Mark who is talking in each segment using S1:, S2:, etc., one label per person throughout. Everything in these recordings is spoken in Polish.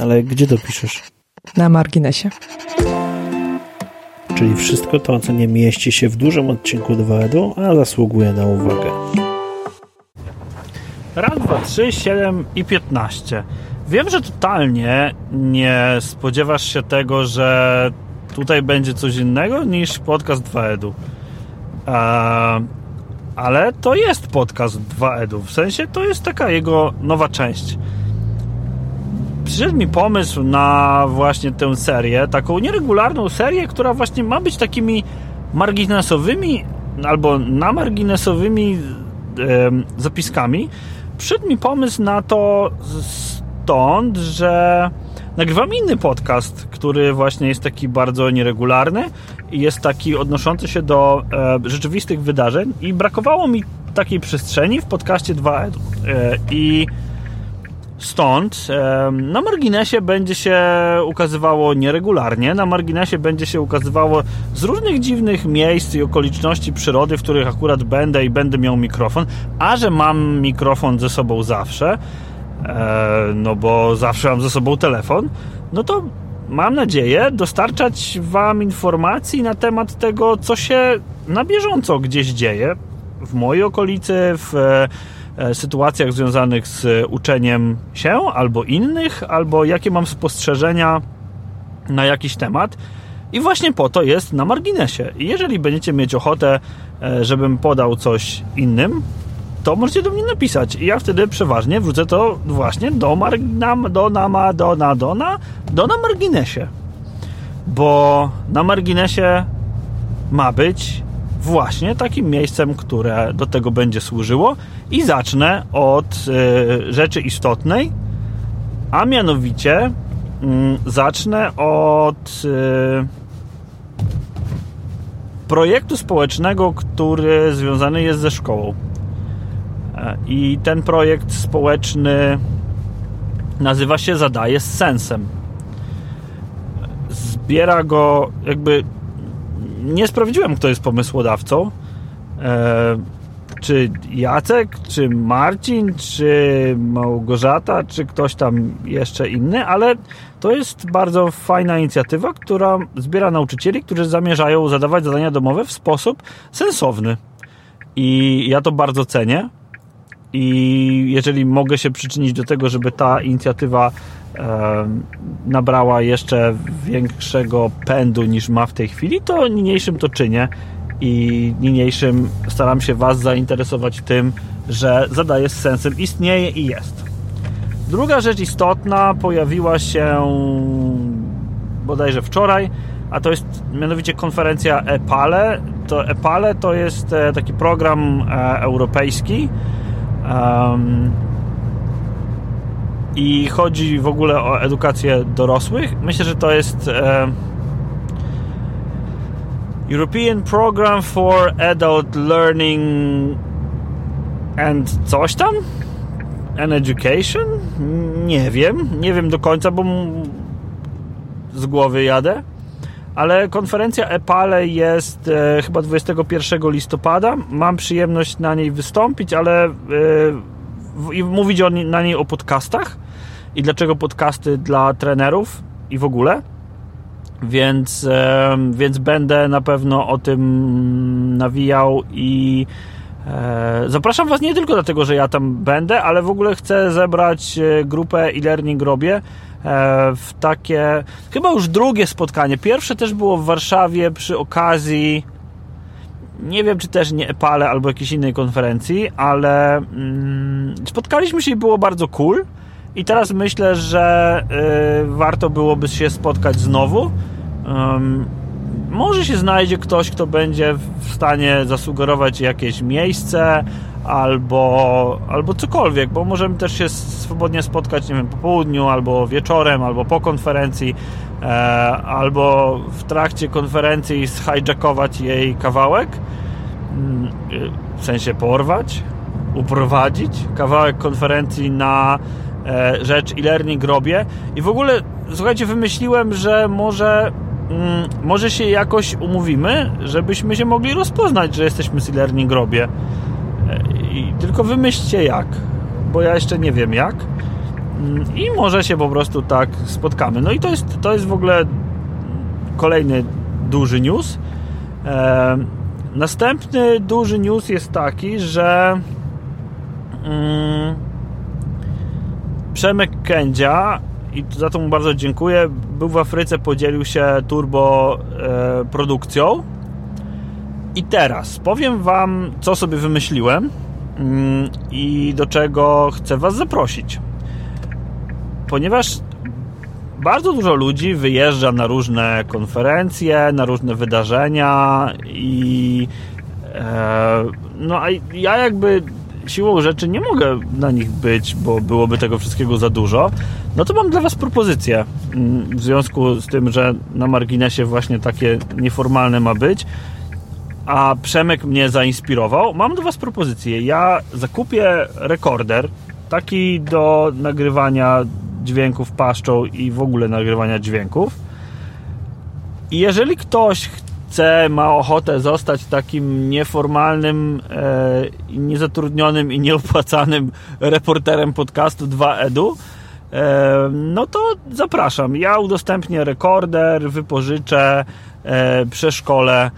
S1: Ale gdzie to piszesz?
S2: Na marginesie.
S1: Czyli wszystko to, co nie mieści się w dużym odcinku 2EDU, a zasługuje na uwagę.
S3: Raz, dwa, trzy, siedem i piętnaście. Wiem, że totalnie nie spodziewasz się tego, że tutaj będzie coś innego niż podcast 2EDU. Eee, ale to jest podcast 2EDU. W sensie to jest taka jego nowa część. Przyszedł mi pomysł na właśnie tę serię, taką nieregularną serię, która właśnie ma być takimi marginesowymi albo namarginesowymi e, zapiskami. Przyszedł mi pomysł na to stąd, że nagrywam inny podcast, który właśnie jest taki bardzo nieregularny i jest taki odnoszący się do e, rzeczywistych wydarzeń i brakowało mi takiej przestrzeni w podcaście 2 Edu. E, I stąd na marginesie będzie się ukazywało nieregularnie, na marginesie będzie się ukazywało z różnych dziwnych miejsc i okoliczności przyrody, w których akurat będę i będę miał mikrofon, a że mam mikrofon ze sobą zawsze, E, no bo zawsze mam ze sobą telefon, no to mam nadzieję dostarczać Wam informacji na temat tego, co się na bieżąco gdzieś dzieje w mojej okolicy, w sytuacjach związanych z uczeniem się albo innych, albo jakie mam spostrzeżenia na jakiś temat. I właśnie po to jest na marginesie. I jeżeli będziecie mieć ochotę, e, żebym podał coś innym, to możecie do mnie napisać. I ja wtedy przeważnie wrzucę to właśnie do, mar, do, na, do, na, do, na, do na marginesie. Bo na marginesie ma być właśnie takim miejscem, które do tego będzie służyło. I zacznę od y, rzeczy istotnej, a mianowicie y, zacznę od y, projektu społecznego, który związany jest ze szkołą. I ten projekt społeczny nazywa się Zadaje z sensem. Zbiera go jakby. Nie sprawdziłem, kto jest pomysłodawcą. E, czy Jacek, czy Marcin, czy Małgorzata, czy ktoś tam jeszcze inny, ale to jest bardzo fajna inicjatywa, która zbiera nauczycieli, którzy zamierzają zadawać zadania domowe w sposób sensowny. I ja to bardzo cenię i jeżeli mogę się przyczynić do tego, żeby ta inicjatywa e, nabrała jeszcze większego pędu niż ma w tej chwili, to niniejszym to czynię i niniejszym staram się Was zainteresować tym, że zadaje z sensem, istnieje i jest. Druga rzecz istotna pojawiła się bodajże wczoraj, a to jest mianowicie konferencja EPALE. To EPALE to jest e, taki program e, europejski, Um, I chodzi w ogóle o edukację dorosłych. Myślę, że to jest um, European Program for Adult Learning and coś tam? And Education? Nie wiem. Nie wiem do końca, bo z głowy jadę ale konferencja EPALE jest e, chyba 21 listopada. Mam przyjemność na niej wystąpić, ale e, i mówić o, na niej o podcastach i dlaczego podcasty dla trenerów i w ogóle. Więc, e, więc będę na pewno o tym nawijał i e, zapraszam Was nie tylko dlatego, że ja tam będę, ale w ogóle chcę zebrać e, grupę e-learning robię w takie chyba już drugie spotkanie. Pierwsze też było w Warszawie przy okazji nie wiem, czy też nie Epale albo jakiejś innej konferencji, ale mm, spotkaliśmy się i było bardzo cool. I teraz myślę, że y, warto byłoby się spotkać znowu. Um, może się znajdzie ktoś, kto będzie w stanie zasugerować jakieś miejsce, albo, albo cokolwiek, bo możemy też się swobodnie spotkać, nie wiem, po południu, albo wieczorem, albo po konferencji, e, albo w trakcie konferencji zhijackować jej kawałek, mm, w sensie porwać, uprowadzić kawałek konferencji na e, rzecz e-learning robię. I w ogóle, słuchajcie, wymyśliłem, że może mm, może się jakoś umówimy, żebyśmy się mogli rozpoznać, że jesteśmy z e-learning robię i tylko wymyślcie jak, bo ja jeszcze nie wiem jak. Mm, I może się po prostu tak spotkamy. No i to jest, to jest w ogóle kolejny duży news. Następny duży news jest taki, że mm, Przemek Kędzia i za to mu bardzo dziękuję. Był w Afryce, podzielił się turbo e, produkcją. I teraz powiem Wam, co sobie wymyśliłem mm, i do czego chcę Was zaprosić. Ponieważ bardzo dużo ludzi wyjeżdża na różne konferencje, na różne wydarzenia i e, no a ja jakby siłą rzeczy nie mogę na nich być, bo byłoby tego wszystkiego za dużo, no to mam dla Was propozycję. Mm, w związku z tym, że na marginesie właśnie takie nieformalne ma być, a Przemek mnie zainspirował, mam do Was propozycję. Ja zakupię rekorder, taki do nagrywania dźwięków paszczą i w ogóle nagrywania dźwięków. I jeżeli ktoś chce, ma ochotę zostać takim nieformalnym, e, niezatrudnionym i nieopłacanym reporterem podcastu 2edu, e, no to zapraszam. Ja udostępnię rekorder, wypożyczę, e, przeszkolę,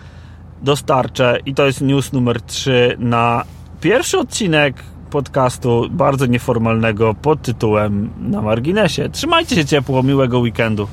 S3: dostarczę i to jest news numer 3 na pierwszy odcinek podcastu bardzo nieformalnego pod tytułem Na marginesie. Trzymajcie się ciepło, miłego weekendu.